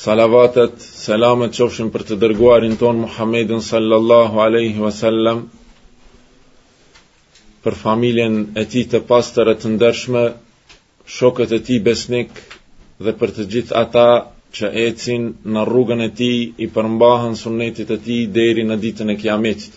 Salavatet, selamet qofshin për të dërguarin tonë Muhammedin sallallahu aleyhi wa sallam, për familjen e tij të pastër e të ndershme, shokët e tij besnikë dhe për të gjithë ata që ecin në rrugën e tij i përmbahen sunnetit të tij deri në ditën e kiametit.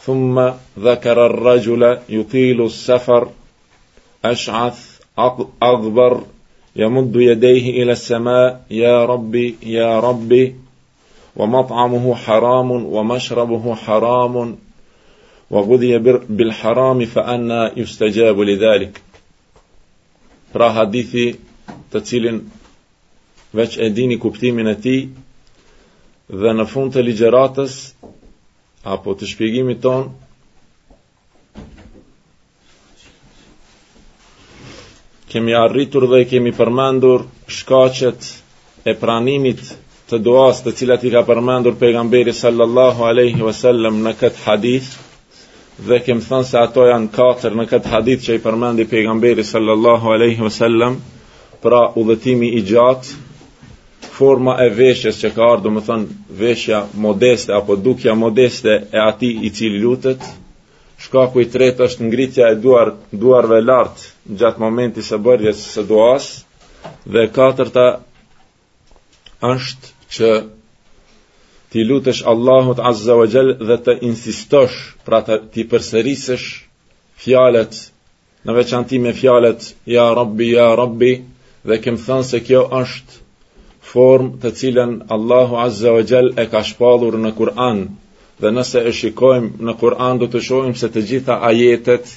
ثم ذكر الرجل يطيل السفر أشعث أغبر يمد يديه إلى السماء يا ربي يا ربي ومطعمه حرام ومشربه حرام وغذي بالحرام فأنا يستجاب لذلك راه حديثي تتسيل veç e dini kuptimin e tij dhe në fund të ligjëratës apo të shpjegimit tonë kemi arritur dhe i kemi përmendur shkaqet e pranimit të duasë të cilat i ka përmendur pejgamberi sallallahu alaihi wasallam në këtë hadith Dhe kem thënë se ato janë katër në këtë hadith që i përmendi pejgamberi sallallahu aleyhi wa sallam, pra udhëtimi i gjatë, forma e veshjes që ka ardhë, domethënë, veshja modeste, apo dukja modeste e atij i cili lutet, shkaku i tretë është ngritja e duar, duarve lartë gjatë momentit të bërjes së duasë, dhe katërta është që t'i lutesh Allahut Azza wa Jall dhe të insistosh, pra të t'i përsërisësh fjalët në veçanti me fjalët ja Rabbi ja Rabbi dhe kem thënë se kjo është formë të cilën Allahu Azza wa Jall e ka shpallur në Kur'an dhe nëse e shikojmë në Kur'an do të shohim se të gjitha ajetet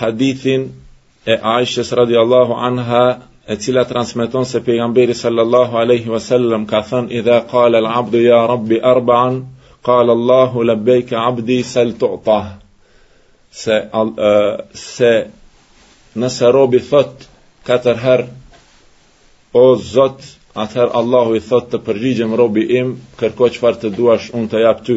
hadithin e Aishës radiallahu anha e cila transmeton se pejgamberi sallallahu alaihi wasallam ka thënë idha qala al-abdu ya rabbi arba'an qala Allahu labbaik abdi sal tu'ta se al, uh, se nëse robi thotë katër herë o Zot atëherë Allahu i thotë të përgjigjem robi im kërko çfarë të duash unë të jap ty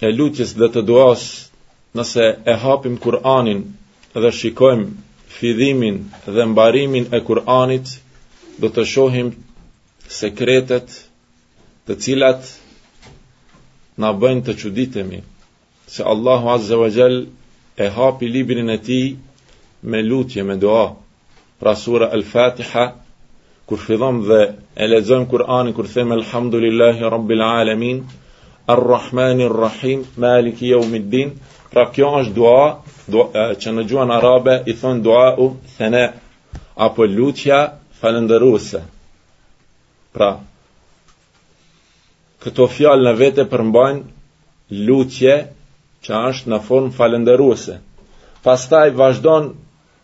e lutjes dhe të duasë nëse e hapim Kur'anin dhe shikojmë fillimin dhe mbarimin e Kur'anit do të shohim sekretet të cilat na bëjnë të çuditemi se Allahu Azza wa Jall e hapi librin e tij me lutje me dua Pra sura Al-Fatiha, kur fillojmë dhe e lexojmë Kur'anin kur them Elhamdulillahi Rabbil Alamin, Ar-Rahmanir Rahim, Maliki Yawmiddin, pra kjo është dua, dua që në gjuhën arabe i thonë duau thana apo lutja falënderuese. Pra këto fjalë në vete përmbajnë lutje që është në formë falënderuese. Pastaj vazhdon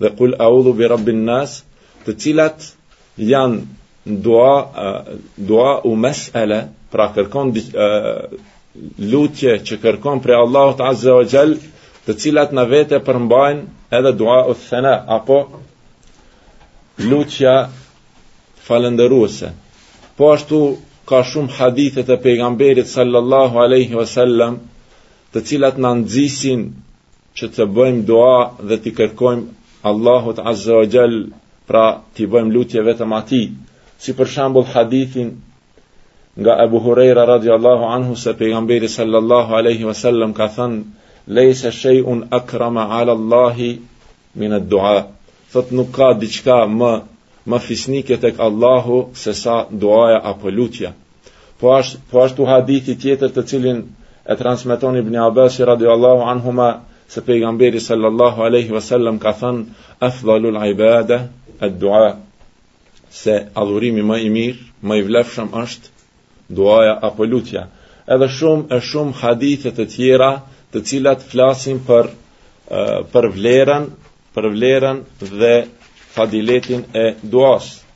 dhe kul audhu bi rabbin nas, të cilat janë dua, dua u mesele, pra kërkon lutje që kërkon prej Allahut Azza wa Jall, të cilat në vete përmbajnë edhe dua u thena, apo lutja falënderuese. Po ashtu ka shumë hadithe të pejgamberit sallallahu alaihi wasallam, të cilat na nxisin që të bëjmë dua dhe t'i kërkojmë Allahut Azza wa Jall, pra t'i bëjmë lutje vetëm atij. Si për shembull hadithi nga Abu Huraira radhiyallahu anhu se pejgamberi sallallahu alaihi wasallam ka thënë lejse shejun akrama ala Allahi min ed-dua thotë nuk ka diçka më më fisnike tek Allahu sesa duaja apo lutja Po ashtu, po ashtu hadithi tjetër të cilin e transmeton Ibn Abbas radhiyallahu anhuma se pejgamberi sallallahu alaihi wasallam ka thënë afdalul ibada ad-dua se adhurimi më i mirë, më i vlefshëm është duaja apo lutja. Edhe shumë e shumë hadithe të tjera, të cilat flasin për për vlerën, për vlerën dhe fadiletin e duas.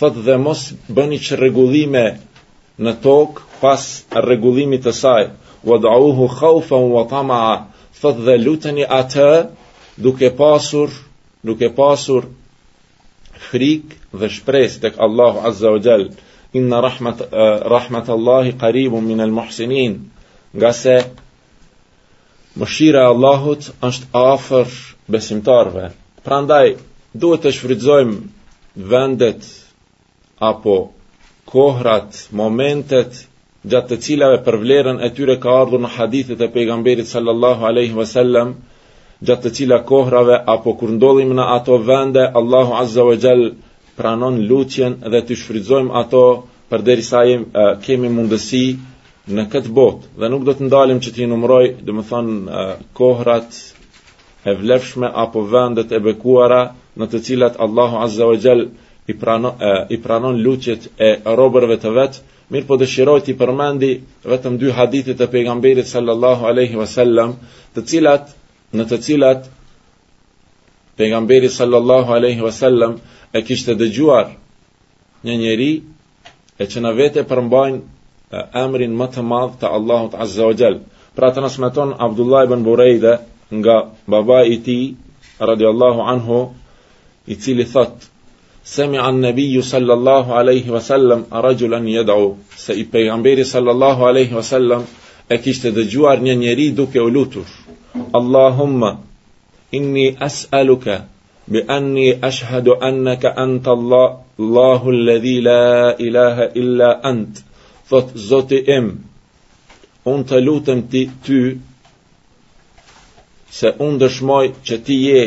thotë dhe mos bëni çrregullime në tokë pas rregullimit të saj wad'uhu khawfan wa tama'a thotë dhe luteni atë duke pasur duke pasur frikë dhe shpresë tek Allahu Azza wa Jall inna rahmat eh, rahmat Allahi qaribun min al muhsinin ngase Mëshira e Allahut është afër besimtarëve. Prandaj duhet të shfrytëzojmë vendet apo kohërat, momentet gjatë të cilave për vlerën e tyre ka ardhur në hadithet e pejgamberit sallallahu alaihi wasallam gjatë të cila kohërave apo kur ndodhim në ato vende Allahu azza wa jall pranon lutjen dhe t'i shfrytëzojmë ato përderisa jem, kemi mundësi në këtë botë dhe nuk do të ndalem që t'i numëroj, domethënë, kohërat e vlefshme apo vendet e bekuara në të cilat Allahu Azza wa Jall i pranon i pranon lutjet e robërve të vet, mirëpo dëshiroj t'i përmendi vetëm dy hadithe të pejgamberit sallallahu alaihi wasallam, të cilat në të cilat pejgamberi sallallahu alaihi wasallam e kishte dëgjuar një njeri e që në vete përmbajnë emrin më të madh të Allahut Azza wa Jall. Pra transmeton Abdullah ibn Burejde nga babai i tij, radiallahu anhu, i cili thotë, Semia nnebiju sallallahu aleyhi wa sallam, rajulan jed'u, se pejgamberi sallallahu aleyhi wa sallam, e kishte dëgjuar një njeri duke u lutur. Allahumma, inni as'aluka, Bi anni ashhadu annaka anta Allah, Allahu alladhi la ilaha illa ant. Thotë Zoti im, unë të lutem ti ty se unë dëshmoj që ti je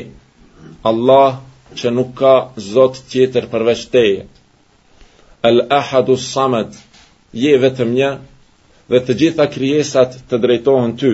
Allah që nuk ka zot tjetër përveç teje. El ahadu samed, je vetëm një dhe të gjitha krijesat të drejtohen ty.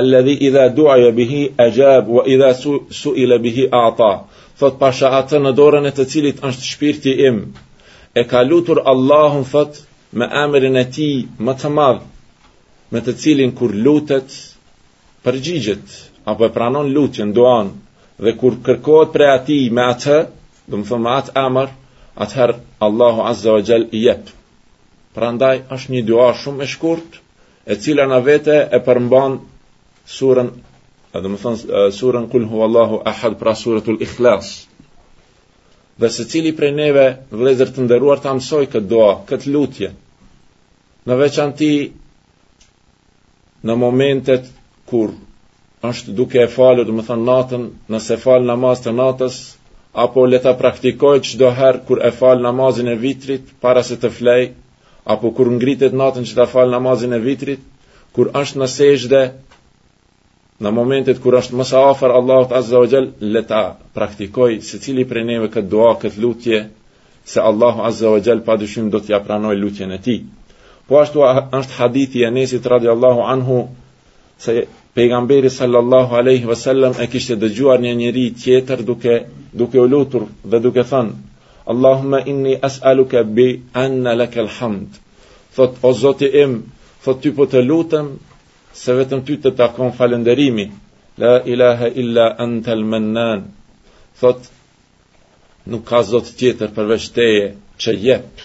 Alladhi idha du'ya bihi ajab wa idha su'ila bihi a'ta. Thotë pasha atë në dorën e të cilit është shpirti im. E ka lutur Allahun thotë me emrin e tij më të madh, me të cilin kur lutet përgjigjet apo e pranon lutjen, duan dhe kur kërkohet prej atij me atë, domethënë me atë emër, atëherë Allahu Azza wa Jall i jep. Prandaj është një dua shumë e shkurt, e cila në vete e përmban surën, domethënë surën Kul hu Allahu Ahad, pra suratul Ikhlas. Dhe secili prej neve vëllezër të nderuar ta mësojë këtë dua, këtë lutje, në veçanti në momentet kur është duke e falur, domethënë natën, nëse fal namaz të natës, apo le ta praktikojë çdo herë kur e fal namazin e vitrit para se të flejë, apo kur ngritet natën që ta falë namazin e vitrit, kur është në sexhde, në momentet kur është më së afër Allahut Azza wa Jall, le ta praktikojë secili prej neve këtë dua, këtë lutje, se Allahu Azza wa Jall padyshim do t'ia pranojë lutjen e tij. Po ashtu është hadithi i Enesit radiallahu anhu se pejgamberi sallallahu alaihi wasallam e kishte dëgjuar një njeri tjetër duke duke u lutur dhe duke thënë Allahumma inni as'aluka bi anna lakal hamd thotë o zoti im thotë ty po të lutem se vetëm ty të takon falënderimi la ilaha illa anta al mannan thotë nuk ka zot tjetër përveç teje që jep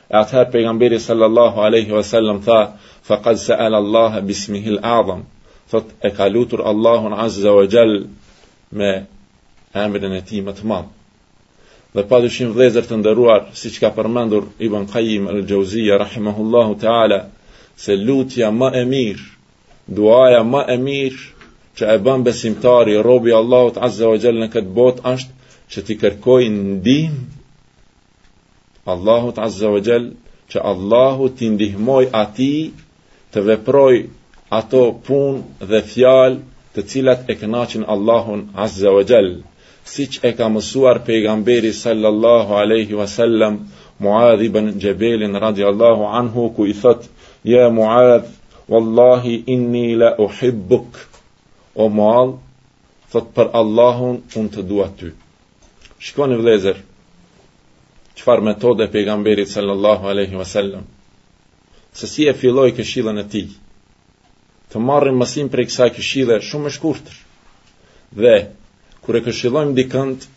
E atëherë pejgamberi sallallahu alaihi wasallam tha, "Faqad sa'ala Allah bismihi al-a'zam." Thotë e ka lutur Allahun azza wa jall me emrin e tij më të madh. Dhe pa dyshim vëllezër të nderuar, siç ka përmendur Ibn Qayyim al-Jauziyja rahimahullahu ta'ala, se lutja më e mirë, duaja më e mirë që e bën besimtari robi i Allahut azza wa jall në këtë botë është që t'i kërkojë ndihmë Allahut Azza wa Jall, që Allahu t'i ndihmojë atij të veprojë ato punë dhe fjalë të cilat e kënaqin Allahun Azza wa Jall, siç e ka mësuar pejgamberi sallallahu aleyhi wa sallam, Muadh ibn Xhebelin radiallahu anhu, ku i thotë, ja Muadh, wallahi inni le uhibbuk, o Muadh, thotë për Allahun unë të dua ty. Shikoni vëllezër, çfarë metodë e pejgamberit sallallahu alaihi wasallam. Se si e filloi këshillën e tij. Të marrim mësim prej kësaj këshille shumë të shkurtër. Dhe kur e këshillojmë dikënd,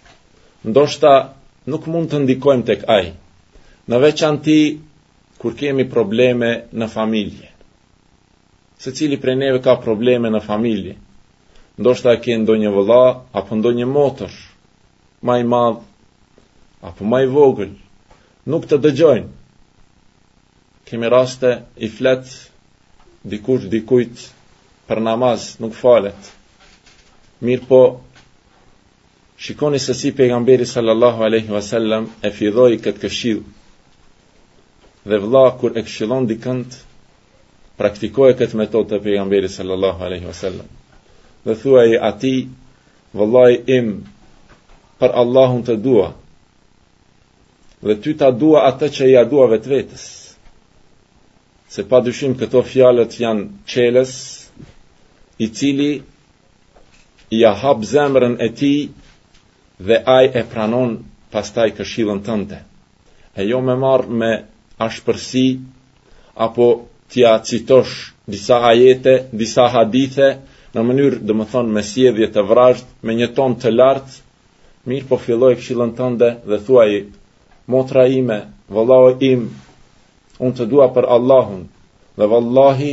ndoshta nuk mund të ndikojmë tek ai. Në veçanti kur kemi probleme në familje. Secili prej neve ka probleme në familje. Ndoshta e ke ndonjë vëlla apo ndonjë motër, më i madh apo më i vogël, nuk të dëgjojnë. Kemi raste i flet dikush dikujt për namaz, nuk falet. Mirëpo, Shikoni se si pejgamberi sallallahu alaihi wasallam e filloi këtë këshillë. Dhe vëlla kur e këshillon dikënd, praktikoje këtë metodë të pejgamberit sallallahu alaihi wasallam. Dhe thuaj atij, vëllai im, për Allahun të dua. Dhe ty ta dua atë që ia dua vetvetes. Se pa dyshim këto fjalët janë çelës, i cili ia hap zemrën e tij dhe ai e pranon pastaj këshillën tënde, e jo me marrë me ashpërsi apo t'ia citosh disa ajete, disa hadithe, në mënyrë, domethënë, me sjellje të vrazhdë, me një ton të lartë, mirëpo filloje këshillën tënde dhe thuaj motra ime, vëllau im, unë të dua për Allahun, dhe vallahi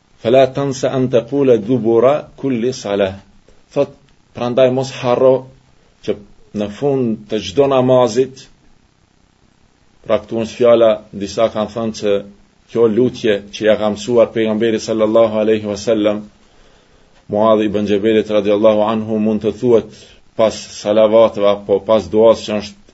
Fela tansa an taqula dubura kulli salah. Thotë, prandaj mos harro që në fund të çdo namazit pra këtu është fjala disa kanë thënë se kjo lutje që ia ka mësuar pejgamberi sallallahu alaihi wasallam Muadh ibn Xhebelit radiallahu anhu mund të thuhet pas salavateve apo pas duasë që është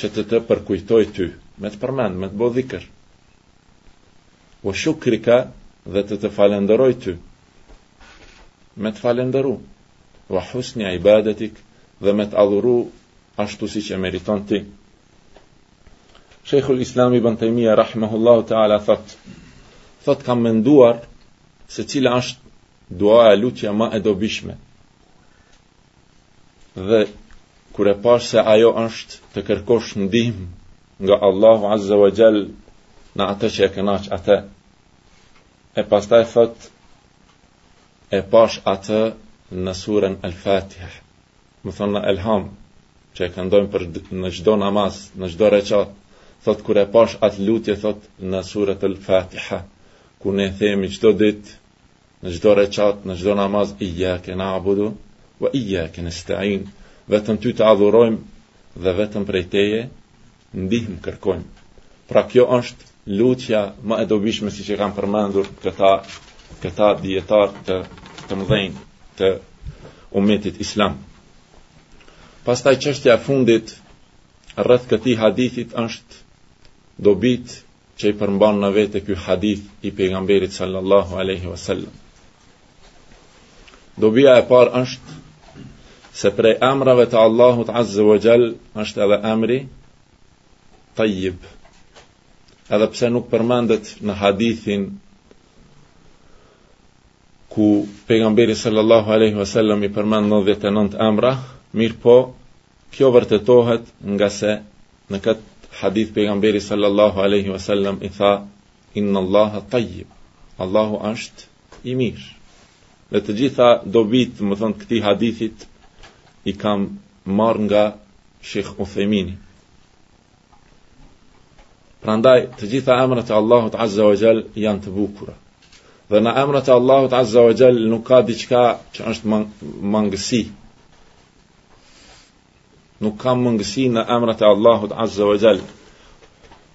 që të të përkujtoj ty, me të përmend, me të bo dhikër. Wa shukrika dhe të të falenderoj ty, me të falenderu. Wa husni ibadetik dhe me të adhuru ashtu siç e meriton ti. Shekhu l-Islam ibn Tejmija, rahimehullahu ta'ala, thotë, thotë kam menduar se cila është duaja lutja ma e dobishme, dhe kur e pash se ajo është të kërkosh ndihmë nga Allahu Azza wa Jall në atë që e kënaq atë e pastaj thot e pash atë në surën Al-Fatiha me thon Elham që e këndojmë në çdo namaz në çdo rekat thot kur e pash atë lutje thot në suret Al-Fatiha ku ne themi çdo ditë Në çdo rekat, në çdo namaz iyyake na'budu wa iyyake nasta'in, vetëm ty të adhurojmë dhe vetëm prej teje ndihmë kërkojmë. Pra kjo është lutja më e dobishme siç e kanë përmendur këta këta dijetar të të mëdhenj të umetit islam. Pastaj çështja e fundit rreth këtij hadithit është dobitë që i përmban në vete ky hadith i pejgamberit sallallahu alaihi wasallam. Dobia e parë është se prej emrave të Allahut azza wa jall është edhe emri Tayyib. Edhe pse nuk përmendet në hadithin ku pejgamberi sallallahu alaihi wasallam i përmend 99 emra, mirëpo Kjo vërtetohet ngase në këtë hadith pejgamberi sallallahu alaihi wasallam i tha inna allaha tayyib allahu është i mirë dhe të gjitha dobitë me thon këtij hadithit i kam marrë nga Sheikh Uthemini prandaj të gjitha emrat e Allahut azza wa jall janë të bukura dhe në emrat e Allahut azza wa jall nuk ka diçka që është mangësi Nuk ka mangësi në emrat e Allahut Azza wa Jall.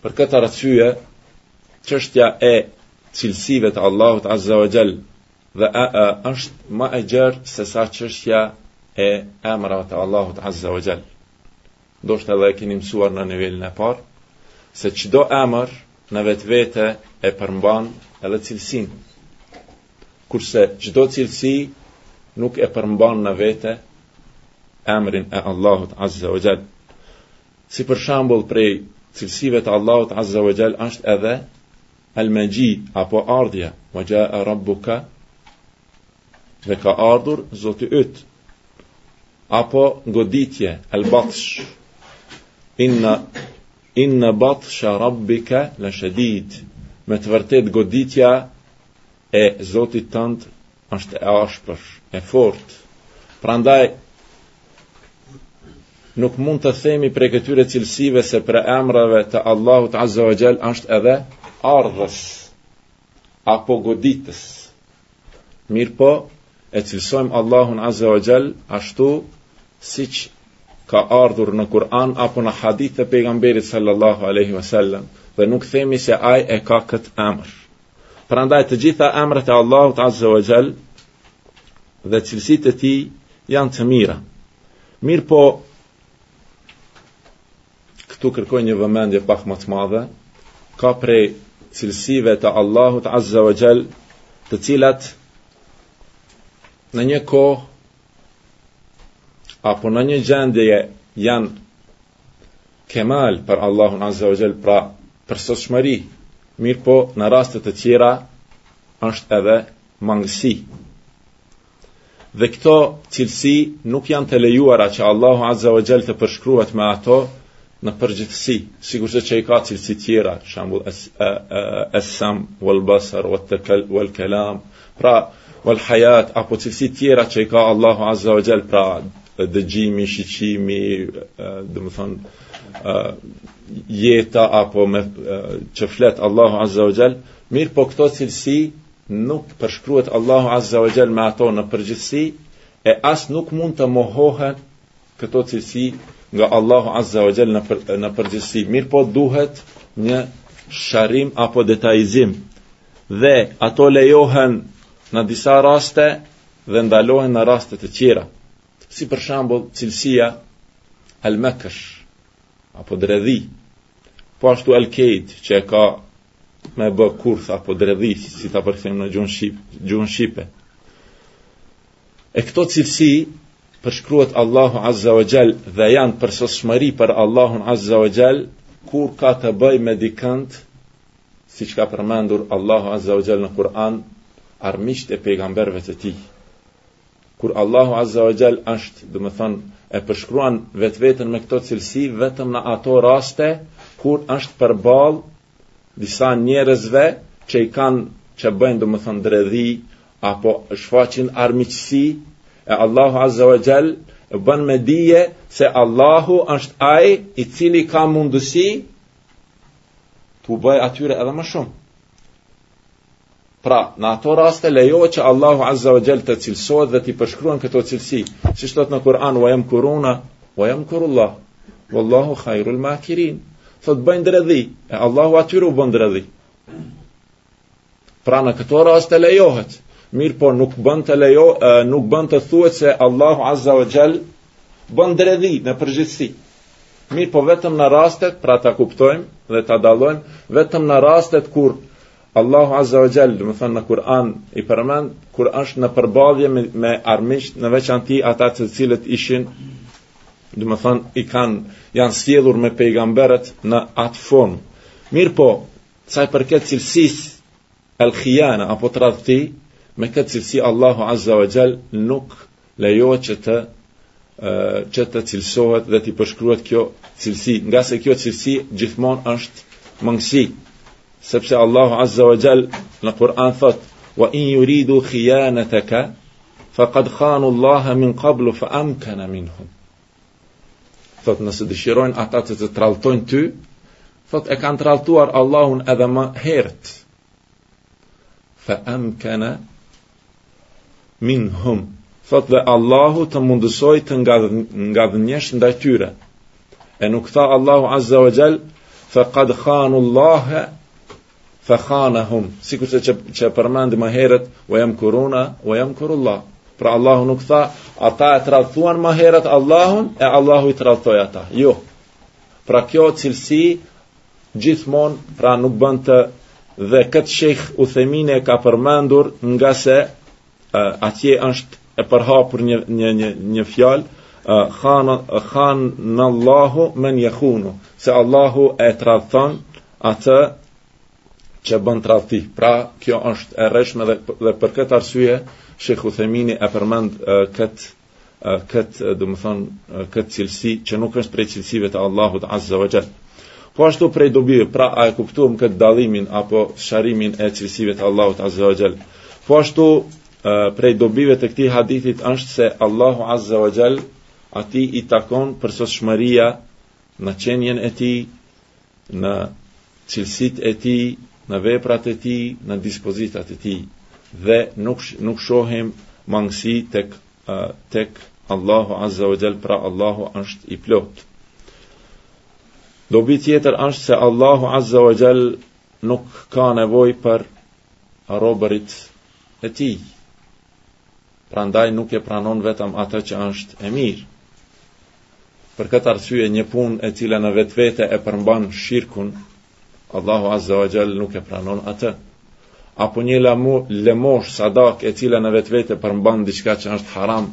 Për këtë arsye, çështja e cilësive të Allahut Azza wa Jall dhe a, a është më e gjerë se sa çështja e emrave të Allahut Azza wa Jall. Dhashtë edhe e keni mësuar në nivelin e parë se çdo emër në vetvete e përmban edhe cilësinë kurse çdo cilësi nuk e përmban në vete emrin e Allahut Azza wa Jall. Si për shembull prej cilësive të Allahut Azza wa Jall është edhe Al-Maji apo ardhja, wa jaa rabbuka dhe ka ardhur Zoti yt. Apo goditje, Al-Batsh. Inna inna batsha rabbika la shadid. Me të vërtetë goditja e Zotit tënd është e ashpër, e fortë. Prandaj, nuk mund të themi prej këtyre cilësive se prej emrave të Allahut Azza wa Jall është edhe ardhës apo goditës. Mirëpo, e cilësojmë Allahun Azza wa Jall ashtu siç ka ardhur në Kur'an apo në hadith të pejgamberit sallallahu aleyhi wa sallam dhe nuk themi se ai e ka këtë emër. Prandaj të gjitha emrat e Allahut Azza wa Jall dhe cilësitë e tij janë të mira. Mirëpo këtu kërkoj një vëmendje pak më të madhe, ka prej cilësive të Allahut Azza wa Jall, të cilat në një kohë apo në një gjendje janë kemal për Allahun Azza wa Jall, pra përsosmëri, mirëpo në raste të tjera është edhe mangësi. Dhe këto cilësi nuk janë të lejuara që Allahu Azza wa Jall të përshkruhet me ato në përgjithësi, sikurse që i ka cilësitë tjera, shembull, es-sam, wal basar, wal kalam, Pra, wal hayat apo cilësi tjera që i ka Allahu Azza wa Jall pra dëgjimi, shiqimi, domethënë jeta apo me që flet Allahu Azza wa Jall, mirëpo këto cilësi nuk përshkruhet Allahu Azza wa Jall me ato në përgjithësi e as nuk mund të mohohen këto cilësi nga Allahu Azza wa Jall në, për, në përgjithësi. Mirëpo duhet një sqarim apo detajizim dhe ato lejohen në disa raste dhe ndalohen në raste të tjera. Si për shembull cilësia al-makr apo dredhi. Po ashtu al-kaid që e ka me bë kurth apo dredhi si ta përkthejmë në gjuhën shqipe. E këto cilësi përshkruhet Allahu Azza wa Jall dhe janë përsosmëri për Allahun Azza wa Jall kur ka të bëjë me dikënd siç ka përmendur Allahu Azza wa Jall në Kur'an armiqtë e pejgamberëve të tij. Kur Allahu Azza wa Jall është, domethënë, e përshkruan vetveten me këto cilësi vetëm në ato raste kur është përballë disa njerëzve që i kanë që bëjnë domethënë dredhi apo shfaqin armiqësi e Allahu Azza wa Jall e bën me dije se Allahu është ai i cili ka mundësi t'u bëjë atyre edhe më shumë. Pra, në ato raste lejohet që Allahu Azza wa Jall të cilësohet dhe t'i përshkruhen këto cilësi, siç thot në Kur'an wa yamkuruna wa yamkurullah wallahu khairul makirin. Thot bëjnë dredhi, e Allahu atyre u bën dredhi. Pra në këto raste lejohet, mirëpo nuk bën të lejo, nuk bën të thuhet se Allahu Azza wa Jall bën dredhi në përgjithësi. Mirëpo vetëm në rastet, pra ta kuptojmë dhe ta dallojmë, vetëm në rastet kur Allahu Azza wa Jall, domethënë në Kur'an i përmend kur është në përballje me, me armiqtë, në veçanti ata të cilët ishin domethënë i kanë janë sjellur me pejgamberët në atë formë. Mirëpo, sa i përket cilësisë el-khijana apo tradhti, me këtë cilësi Allahu Azza wa Jall nuk Lejohet që të që të cilësohet dhe t'i përshkruhet kjo cilësi, ngase kjo cilësi gjithmonë është mangësi, sepse Allahu Azza wa Jall në Kur'an thot, wa in yuridu khiyanataka faqad khanu Allah min qablu fa amkana minhum. Thot nëse dëshirojnë ata të të tradhtojnë ty, thot e kanë tradhtuar Allahun edhe më herët. Fa amkana Minhum, thot dhe Allahu të mundësoi të nga, ngadhënjesh ndaj tyre. E nuk tha Allahu Azza wa Jall, fe kad khanu Allahe, fe khanahum, sikurse që, që përmendi më herët, wa jemkuruna, wa jemkurullah. Pra Allahu nuk tha, ata e tradhtuan më herët Allahun, e Allahu i tradhtoi ata. Jo. Pra kjo cilësi, gjithmonë pra nuk bën të dhe këtë shejh Uthemini e ka përmendur ngase atje është e përhapur një një një një fjalë khan khan Allahu men yakhunu se Allahu e tradhton atë që bën tradhti. Pra, kjo është e rreshme dhe dhe për këtë arsye shejh Uthemini e përmend këtë këtë, domethënë, këtë cilësi që nuk është prej cilësive të Allahut Azza wa Jall. Po ashtu prej dobive, pra a e kuptuam këtë dallimin apo sqarimin e cilësive të Allahut Azza wa Jall. Po ashtu prej dobive të këtij hadithit është se Allahu Azza wa Jall atij i takon përsosmëria në qenien e tij, në cilësitë e tij, në veprat e tij, në dispozitat e tij dhe nuk nuk shohim mangësi tek tek Allahu Azza wa Jall, pra Allahu është i plotë. Dobi tjetër është se Allahu Azza wa Jall nuk ka nevojë për robërit e tij. Prandaj nuk e pranon vetëm atë që është e mirë. Për këtë arsye një punë e cila në vetvete e përmban shirkun, Allahu Azza wa Jall nuk e pranon atë. Apo një lëmu, lëmoshë sadaka e cila në vetvete përmban diçka që është haram,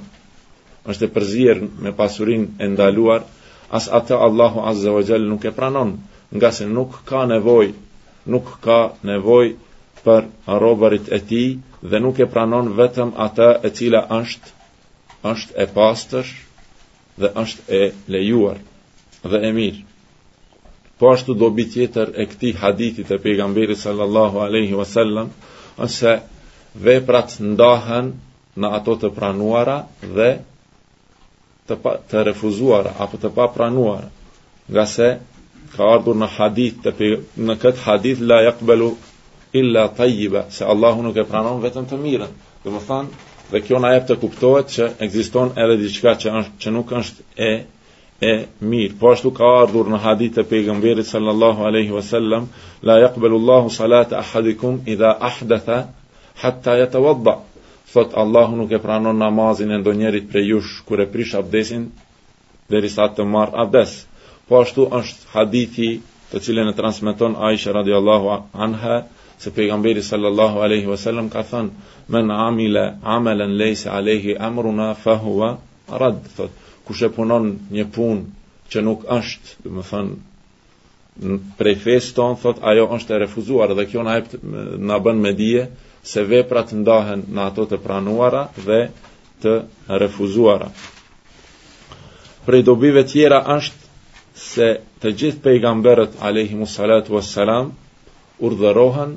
është e përzier me pasurinë e ndaluar, as atë Allahu Azza wa Jall nuk e pranon, ngase nuk ka nevojë nuk ka nevojë për robërit e tij dhe nuk e pranon vetëm atë e cila është është e pastër dhe është e lejuar dhe e mirë. Po ashtu dobi tjetër e këtij hadithi të pejgamberit sallallahu alaihi wasallam është se veprat ndahen në ato të pranuara dhe të pa, të refuzuara apo të papranuara ngase ka ardhur në hadith të në këtë hadith la yaqbalu illa tayyiba se Allahu nuk e pranon vetëm të mirën domethënë dhe kjo na jep të kuptohet që ekziston edhe diçka që është që nuk është e e mirë. Po ashtu ka ardhur në hadith të pejgamberit sallallahu alaihi wasallam, la yaqbalu Allahu salata ahadikum idha ahdatha hatta yatawadda. thotë Allahu nuk e pranon namazin e ndonjërit prej jush kur e prish abdesin derisa të marrë abdes. Po ashtu është hadithi të cilën e transmeton Aisha radhiyallahu anha se pejgamberi sallallahu alaihi wasallam ka thënë men amila amalan laysa alaihi amruna fa huwa rad thotë kush e punon një punë që nuk është domethënë prej fesë tonë thotë ajo është e refuzuar dhe kjo na jep na bën me dije se veprat ndahen në ato të pranuara dhe të refuzuara. Prej dobive tjera është se të gjithë pejgamberët alayhimus salatu wassalam urdhërohen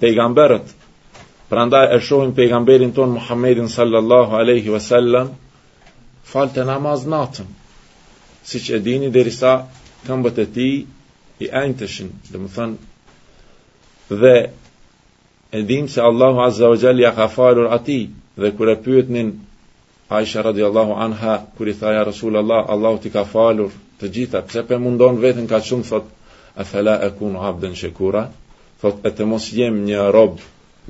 pejgamberët. Prandaj e shohim pejgamberin tonë Muhammedin sallallahu alaihi wasallam falte namaz natën. Siç e dini derisa këmbët e tij i ënjteshin, domethënë, dhe e dimë se Allahu Azza wa Jalla ia ka falur atij, dhe kur e pyetnin Aisha radiallahu anha, kur i tha ja Rasul Allah, Allahu t'i ka falur të gjitha, pse p'e mundon veten kaq shumë, thotë, efela ekunu abden shekura, thotë, e të mos jem një rob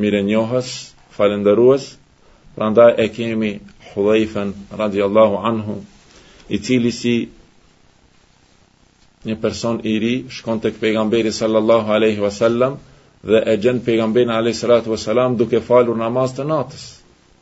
mirënjohës, falënderues, prandaj e kemi hudhejfen radiallahu anhu, i cili si një person i ri, shkon tek pejgamberi sallallahu aleyhi wasallam, dhe e gjend pejgamberin alayhi salatu wasalam duke falur namaz të natës.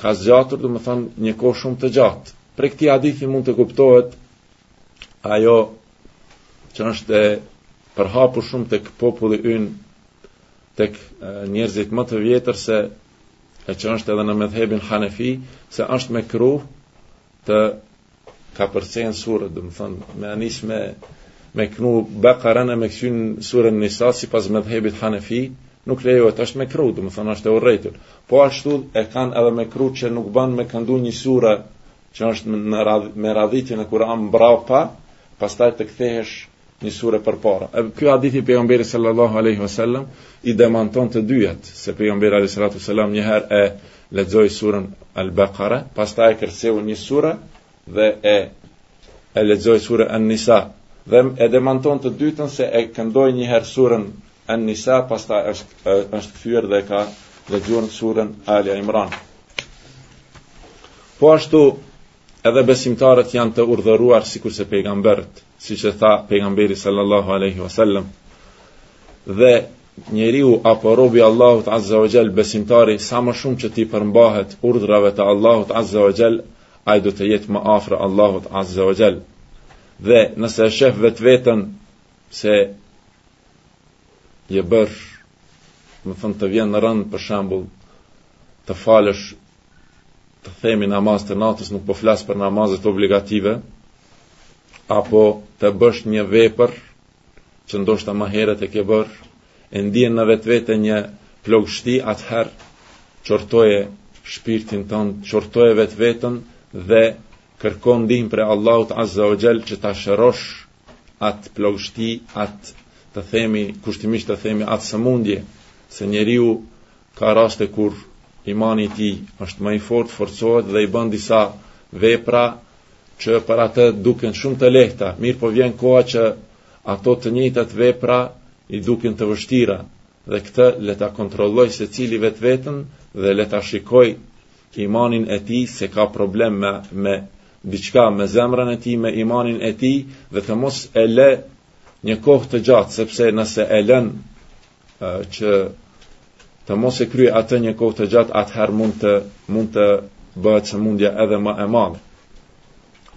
Ka zgjatur, domethënë, një kohë shumë të gjatë. Prej këtij hadithi mund të kuptohet ajo që është e përhapur shumë tek populli ynë tek njerëzit më të vjetër se e që është edhe në medhebin Hanefi, se është mekruh Të kapërcehen suret, domethënë, me nis me, me këndu Bekaren e me kcy n'suren Nisa, sipas medhhebit Hanefi, nuk lejohet, është mekruh, domethënë, është e urrejtur. Po ashtu e kanë edhe mekruh që nuk ban me këndu një sure që është në radh, me radhitjen e Kur'anit mbrapa, pastaj të kthehesh një sure përpara. E ky hadith i pejgamberit sallallahu alaihi wasallam i demanton të dyjat, se pejgamberi alaihi salatu wasallam një herë e lexoi suren Al-Baqara, pastaj e kërceu një sure dhe e e lexoi suren An-Nisa. Dhe e demanton të dytën se e këndoi një herë suren An-Nisa, pastaj është është kthyer dhe ka lexuar suren Ali Imran. Po ashtu Edhe besimtarët janë të urdhëruar sikurse pejgamberët, siç e tha pejgamberi sallallahu alaihi wasallam. Dhe njeriu apo robi i Allahut azza wa jall besimtari sa më shumë që t'i përmbahet urdhrave të Allahut azza wa jall, ai do të jetë më afër Allahut azza wa jall. Dhe nëse e shef vetveten se je bërë, domethënë të vjen rëndë për shembull të falësh të themi namaz të natës, nuk po flas për namazet obligative, apo të bësh një vepër që ndoshta më herët e ke bërë, e ndien në vetvete një plogështi atëherë, qortoje shpirtin tënd, qortoje vetveten dhe kërko ndihmë prej Allahut azza wa jall që ta shërosh atë plogështi, atë të themi, kushtimisht të themi, atë sëmundje, se njeriu ka raste kur imani i tij është më i fortë, forcohet dhe i bën disa vepra që për atë duken shumë të lehta, mirëpo vjen koha që ato të njëjtat vepra i duken të vështira dhe këtë le ta kontrollojë secili vetveten dhe le ta shikojë imanin e tij se ka problem me me diçka me zemrën e tij me imanin e tij dhe të mos e lë një kohë të gjatë sepse nëse e lën që të mos e kryejë atë një kohë të gjatë atëherë mund të mund të bëhet sëmundja edhe më e madhe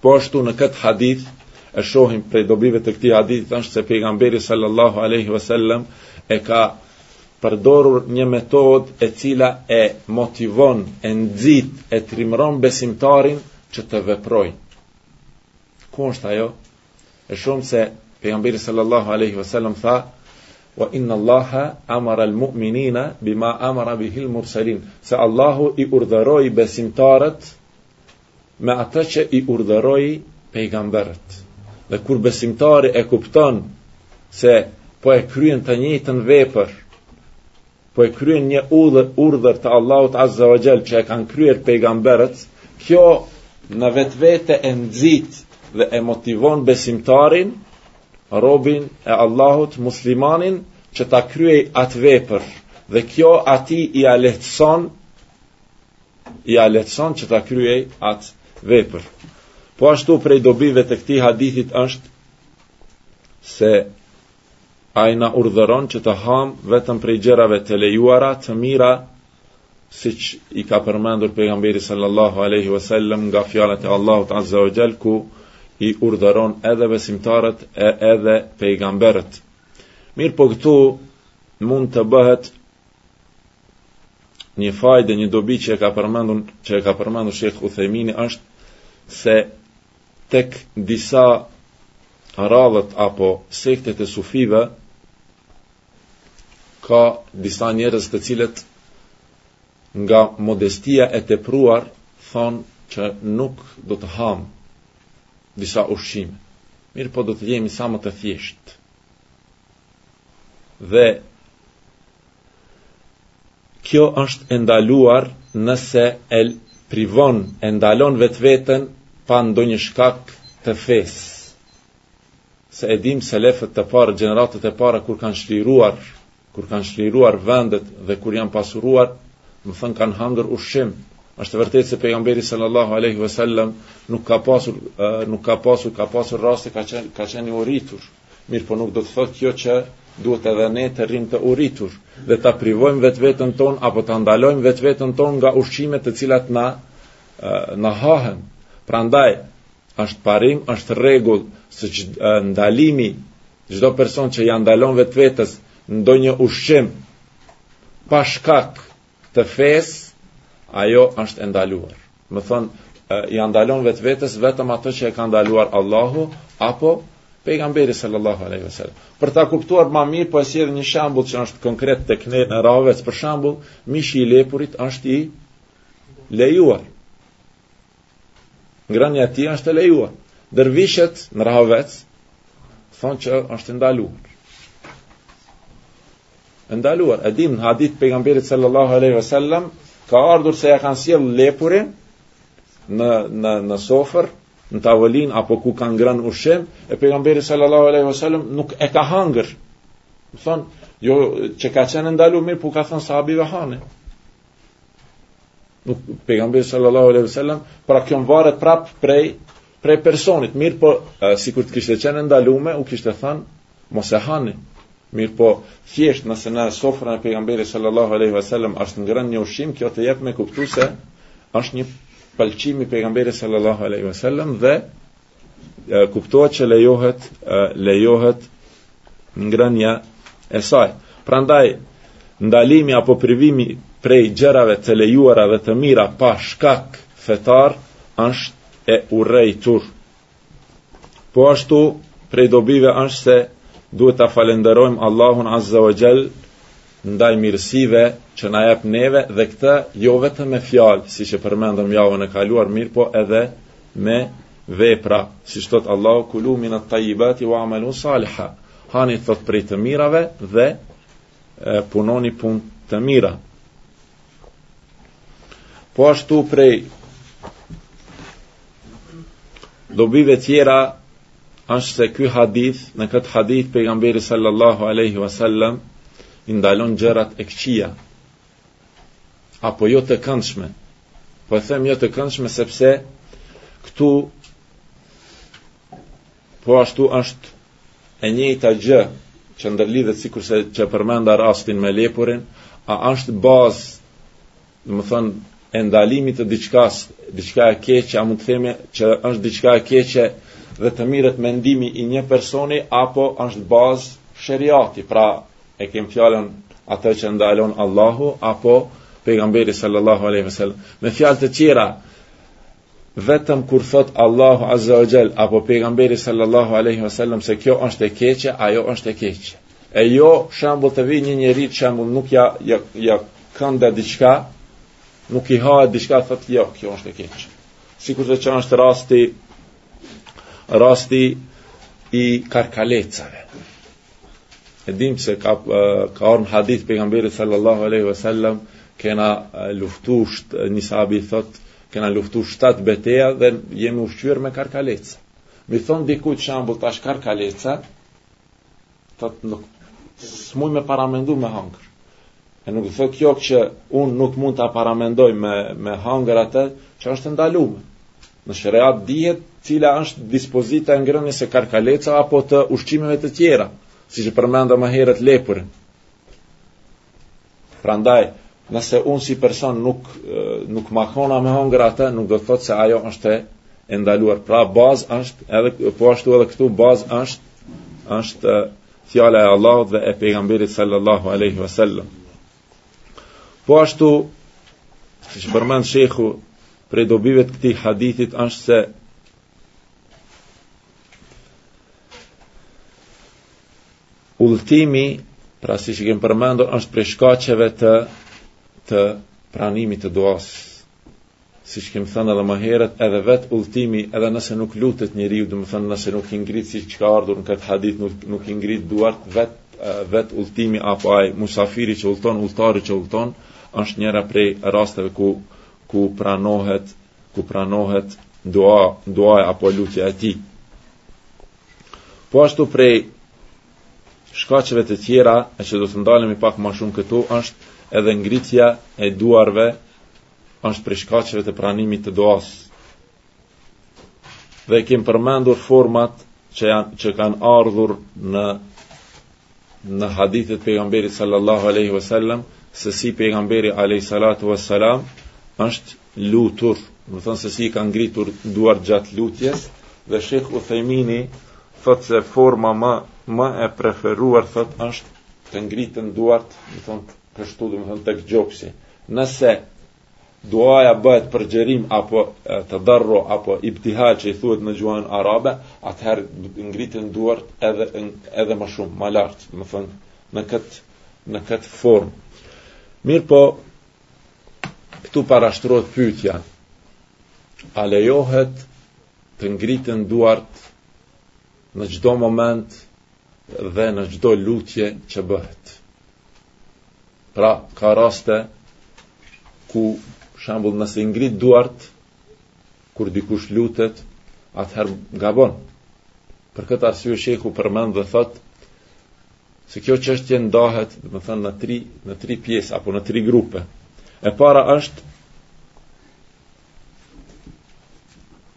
Po ashtu në këtë hadith e shohim prej dobive të këtij hadithi është se pejgamberi sallallahu alaihi wasallam e ka përdorur një metodë e cila e motivon, e nxit, e trimëron besimtarin që të veprojë. Ku është ajo? E shohim se pejgamberi sallallahu alaihi wasallam tha wa inna allaha amara al mu'minina bima amara bihi al mursalin se allahu i urdhëroi besimtarët me atë që i urdhëroi pejgamberët. Dhe kur besimtari e kupton se po e kryen të njëjtën vepër, po e kryen një udhër urdhër të Allahut Azza wa Jall që e kanë kryer pejgamberët, kjo në vetvete e nxit dhe e motivon besimtarin, robin e Allahut, muslimanin që ta kryejë atë vepër. Dhe kjo atij ia lehtëson ia lehtëson që ta kryejë atë vepër. Po ashtu prej dobive të këtij hadithit është se ai na urdhëron që të hamë vetëm prej gjërave të lejuara, të mira, siç i ka përmendur pejgamberi sallallahu alaihi wasallam nga fjalët e Allahut azza wa jall ku i urdhëron edhe besimtarët e edhe pejgamberët. Mirëpo këtu mund të bëhet një fajde, një dobi që e ka përmendun, që e ka përmendur Shejh Uthejmini është se tek disa radhët apo sektet e sufive ka disa njerëz të cilët nga modestia e tepruar thonë që nuk do të hamë disa ushqime. Mirëpo do të jemi sa më të thjeshtë. Dhe kjo është e ndaluar nëse e privon, e ndalon vetveten pa ndonjë shkak të fesë. Se e dimë selefët e parë, gjeneratët e para, kur kanë çliruar, kur kanë çliruar vendet dhe kur janë pasuruar, me thënë kanë hangër ushqim, është e vërtetë se pejgamberi sallallahu aleyhi vësallam nuk ka pasur, nuk ka pasur, ka pasur raste ka qenë, ka qenë i uritur, Mirëpo nuk do të thotë kjo që duhet edhe ne të rrimë të uritur dhe ta privojmë vetveten tonë apo ta ndalojmë vetveten tonë nga ushqimet të cilat na na hahen. Prandaj është parim, është rregull se ndalimi çdo person që ia ndalon vetvetes ndonjë ushqim pa shkak Të fesë, ajo është e ndaluar. Domethonë, ja ndalon vetvetes vetëm ato që e ka ndaluar Allahu apo pejgamberi sallallahu alaihi wasallam. Për ta kuptuar më mirë po e sjellim një shembull që është konkret tek ne në Rahovec, për shembull, mishi i lepurit është i lejuar. Ngrënia e tij është e lejuar. Dervishët në Rahovec thonë që është e ndaluar. E ndaluar, e dimë në hadith të pejgamberit sallallahu alaihi wasallam ka ardhur se ja kanë sjell lepurin në në në sofër, në tavolinë apo ku kanë ngrënë ushqim, e pejgamberi sallallahu alaihi wasallam nuk e ka hangër. Domethonë, jo që ka qenë e ndaluar, mirëpo u ka thënë sahabëve hani. Nuk pejgamberi sallallahu alejhi wasallam, pra kjo varet prap prej prej personit, mirëpo sikur të kishte qenë e ndalume, u kishte thënë mos e hani. Mirëpo, thjesht nëse në sofrën e pejgamberit sallallahu alejhi wasallam është ngrënë një ushqim, kjo të jep me kuptu se është një pëlqim i pejgamberit sallallahu alejhi wasallam dhe kuptohet që lejohet lejohet ngrënia e saj. Prandaj ndalimi apo privimi prej gjërave të lejuara dhe të mira pa shkak fetar është e urrejtur. Po ashtu prej dobive është se duhet ta falenderojmë Allahun Azza wa Jall ndaj mirësive që na jep neve dhe këtë jo vetëm me fjalë, siç e përmendëm javën e kaluar, mirëpo edhe me vepra, siç thot Allahu kulu min at-tayyibati wa amalu saliha. Hani thot prej të mirave dhe punoni punë të mira. Po ashtu prej Dobive tjera është se ky hadith, në këtë hadith pejgamberi sallallahu alaihi wasallam i ndalon gjërat e këqija apo jo të këndshme. Po e them jo të këndshme sepse këtu po ashtu është e njëjta gjë që ndërlidhet sikurse që përmenda rastin me lepurin, a është bazë Domethonë e ndalimit të diçkas, diçka e keqe, a mund të themi që është diçka e keqe dhe të merret mendimi i një personi apo është bazë sheriati, pra e kem fjalën atë që ndalon Allahu apo pejgamberi sallallahu alaihi wasallam. Me fjalë të tjera, Vetëm kur thotë Allahu Azza wa Jall apo pejgamberi sallallahu alaihi wasallam se kjo është e keqe, ajo është e keqe. E jo shembull të vijë një njeri, shembull nuk ja ja, ka ënda diçka, nuk i hahet diçka thotë jo, kjo është e keqe. Sikurse që është rasti rasti i karkalecave. e dim se ka ka ardh në hadith pejgamberit sallallahu alaihi wasallam kena luftu një sahabi thot kena luftu shtat beteja dhe jemi ushqyer me karkaleca me i thon dikujt shembull tash karkaleca thot nuk smuj me paramendu me hangër e nuk thot kjo që un nuk mund ta paramendoj me me hangër atë që është e ndalume Në sheriat dihet cila është dispozita e ngrënies së karkalecave apo të ushqimeve të tjera, siç e përmenda më herët lepurin. Prandaj, nëse unë si person nuk nuk ma kënda me hongër atë, nuk do të thotë se ajo është e ndaluar. Pra bazë është edhe po ashtu edhe këtu bazë është është fjala e Allahut dhe e pejgamberit sallallahu alaihi wasallam. Po ashtu, siç përmend shehu, prej dobive të këtij hadithi është se udhëtimi, pra siç kemi përmendur, është prej shkaqeve të, të pranimit të duas. Siç kem thënë edhe më herët, edhe vet udhëtimi, edhe nëse nuk lutet njeriu, domethënë nëse nuk i ngrit siç ka ardhur në këtë hadith, nuk, nuk i ngrit duart vet vet udhëtimi apo ai musafiri që udhëton, udhëtari që udhëton, është njëra prej rasteve ku ku pranohet ku pranohet dua dua apo lutja e tij. Po ashtu prej shkaqeve të tjera, e që do të ndalemi pak më shumë këtu, është edhe ngritja e duarve është prej shkaqeve të pranimit të duas. Dhe e kemi përmendur format që janë që kanë ardhur në në hadithet e pejgamberit sallallahu alaihi wasallam se si pejgamberi alaihi salatu wassalam është lutur, domethënë se si i ka ngritur duart gjatë lutjes dhe sheh Uthejmini thot se forma më më e preferuar thot është të ngriten duart, domethënë kështu, domethënë tek gjoksi. Nëse duaja bëhet përgjërim apo tedarru apo ibtihal që i thuhet në gjuhën arabe, atëherë ngriten duart edhe, edhe më shumë, më lart, domethënë, në këtë, në këtë formë. Mirëpo, këtu parashtrohet pyetja, a lejohet të ngriten duart në çdo moment dhe në çdo lutje që bëhet. Pra, ka raste ku shembull nëse i ngrit duart kur dikush lutet, atëherë gabon. Për këtë arsye shehu përmend dhe thot se kjo çështje ndahet, domethënë në tri në tri pjesë apo në tri grupe. E para është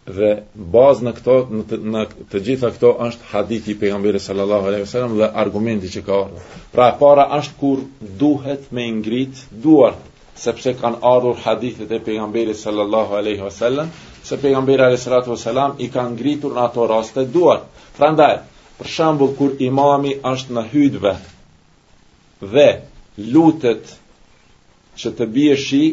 dhe bazë në këto në të, në të gjitha këto është hadithi i pejgamberit sallallahu alaihi wasallam dhe argumenti që ka ardhur. Pra e para është kur duhet me i ngrit duart, sepse kanë ardhur hadithet e pejgamberit sallallahu alaihi wasallam se pejgamberi alaihi salatu wasallam i ka ngritur në ato raste duart. Prandaj, për shembull kur imami është në hutbe dhe lutet që të bie shi,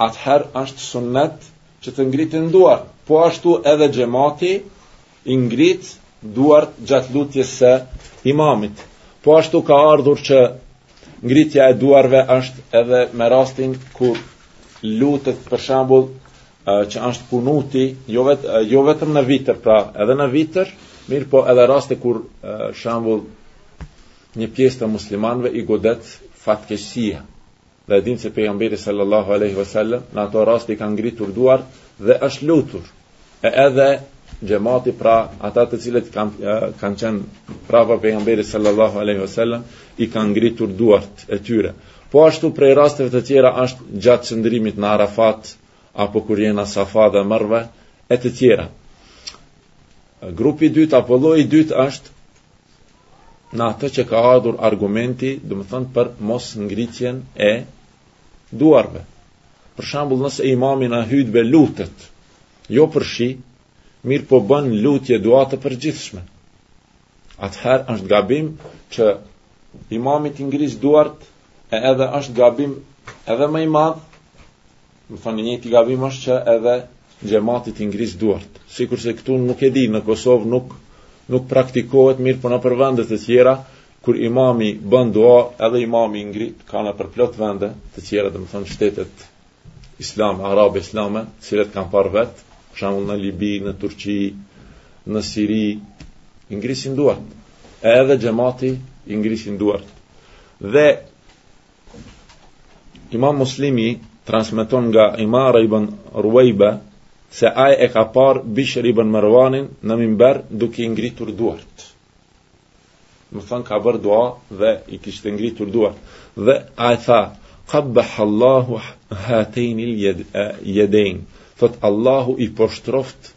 atëherë është sunnet që të ngriten duart. Po ashtu edhe xhemati i ngrit duart gjatë lutjes së imamit. Po ashtu ka ardhur që ngritja e duarve është edhe me rastin kur lutet për shembull që është kunuti, jo vet jo vetëm në vitër, pra edhe në vitër, mirëpo edhe raste kur shembull Një pjesë të muslimanëve i godet fatkeqësia. Dhe e dinë se pejgamberi sallallahu alaihi wasallam në ato raste i ka ngritur duart dhe është lutur. E edhe xhemati pra ata të cilët kanë kanë qenë prapa pejgamberit sallallahu alaihi wasallam i kanë ngritur duart e tyre. Po ashtu prej rasteve të tjera është gjatë qëndrimit në Arafat apo kur je në Safa dhe Merva e të tjera. Grupi i dytë apo lloji i dytë është në atë që ka ardhur argumenti, domethënë për mosngritjen e duarve. Për shembull nëse imami në hutbe lutet, jo për shi, mirëpo bën lutje dua të përgjithshme. Atëherë është gabim që imami t'i ngrisë duart e edhe është gabim edhe më i madh, Domethënë i njëjti gabim është që edhe xhemati t'i ngrisë duart. Sikurse këtu nuk e di, në Kosovë nuk, nuk praktikohet mirëpo, po nëpër vendet e tjera, kur imami bën dua, edhe imami i ngrit, ka nëpër plot vende të tjera, domethënë shtetet islam, arabe, islame, cilët kanë parë vetë, shembull në Libi, në Turqi, në Siri, i ngrisin duart. Edhe xhemati i ngrisin duart. Dhe Imam Muslimi transmeton nga Umara ibn Ruwayba se ai e ka parë Bishr ibn Marwanin në minber duke i ngritur duart. Domethënë ka bërë dua dhe i kishte ngritur duart. Dhe ai tha, Qabbah Allahu hatain il yadain. Thotë Allahu i poshtëroftë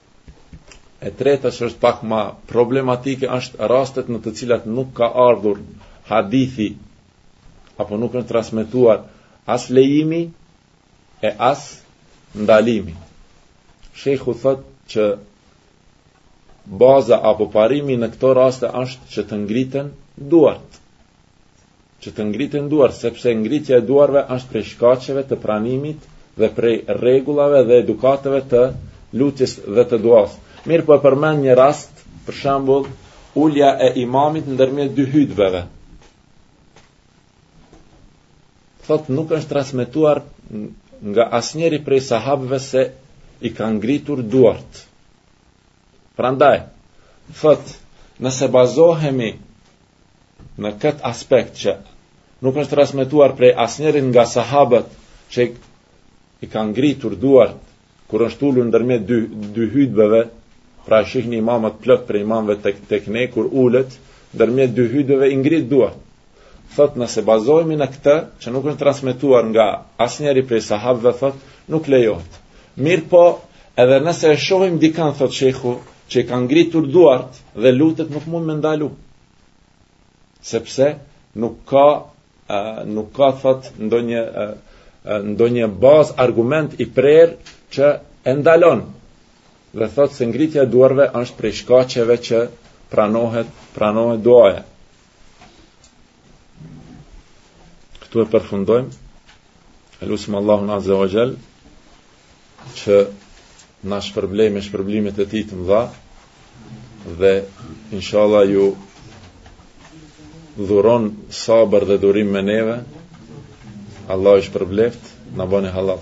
E treta që është pak ma problematike është rastet në të cilat nuk ka ardhur hadithi apo nuk është transmetuar as lejimi e as ndalimi. Shejhu thotë që baza apo parimi në këto raste është që të ngriten duart. Që të ngriten duart, sepse ngritja e duarve është prej shkaqeve të pranimit dhe prej rregullave dhe edukateve të lutjes dhe të duasë. Mirëpo e përmend një rast, për shembull, ulja e imamit ndërmjet dy hutbeve. Thotë nuk është transmetuar nga asnjëri prej sahabëve se i ka ngritur duart. Prandaj, thotë, nëse bazohemi në këtë aspekt që nuk është transmetuar prej asnjërit nga sahabët që i ka ngritur duart kur është ulur ndërmjet dy dy hutbeve, pra shihni imamët plot prej imamëve tek tek ne kur ulet ndërmjet dy hutbeve i ngrit duart. Thot nëse bazohemi në këtë që nuk është transmetuar nga asnjëri prej sahabëve thot nuk lejohet. Mirëpo, edhe nëse e shohim dikan thot shehu që i ka ngritur duart dhe lutet nuk mund me ndalu. Sepse nuk ka uh, nuk ka thot ndonjë uh, ndonjë bazë argument i prerë që e ndalon dhe thot se ngritja e duarve është prej shkaqeve që pranohet pranohet duaja. Këtu e përfundojmë. E lusim Allahun Azza wa Jall që na shpërblej me shpërblimet e tij të mëdha dhe inshallah ju dhuron sabër dhe durim me neve Allahu ju shpërbleftë na bëni hallall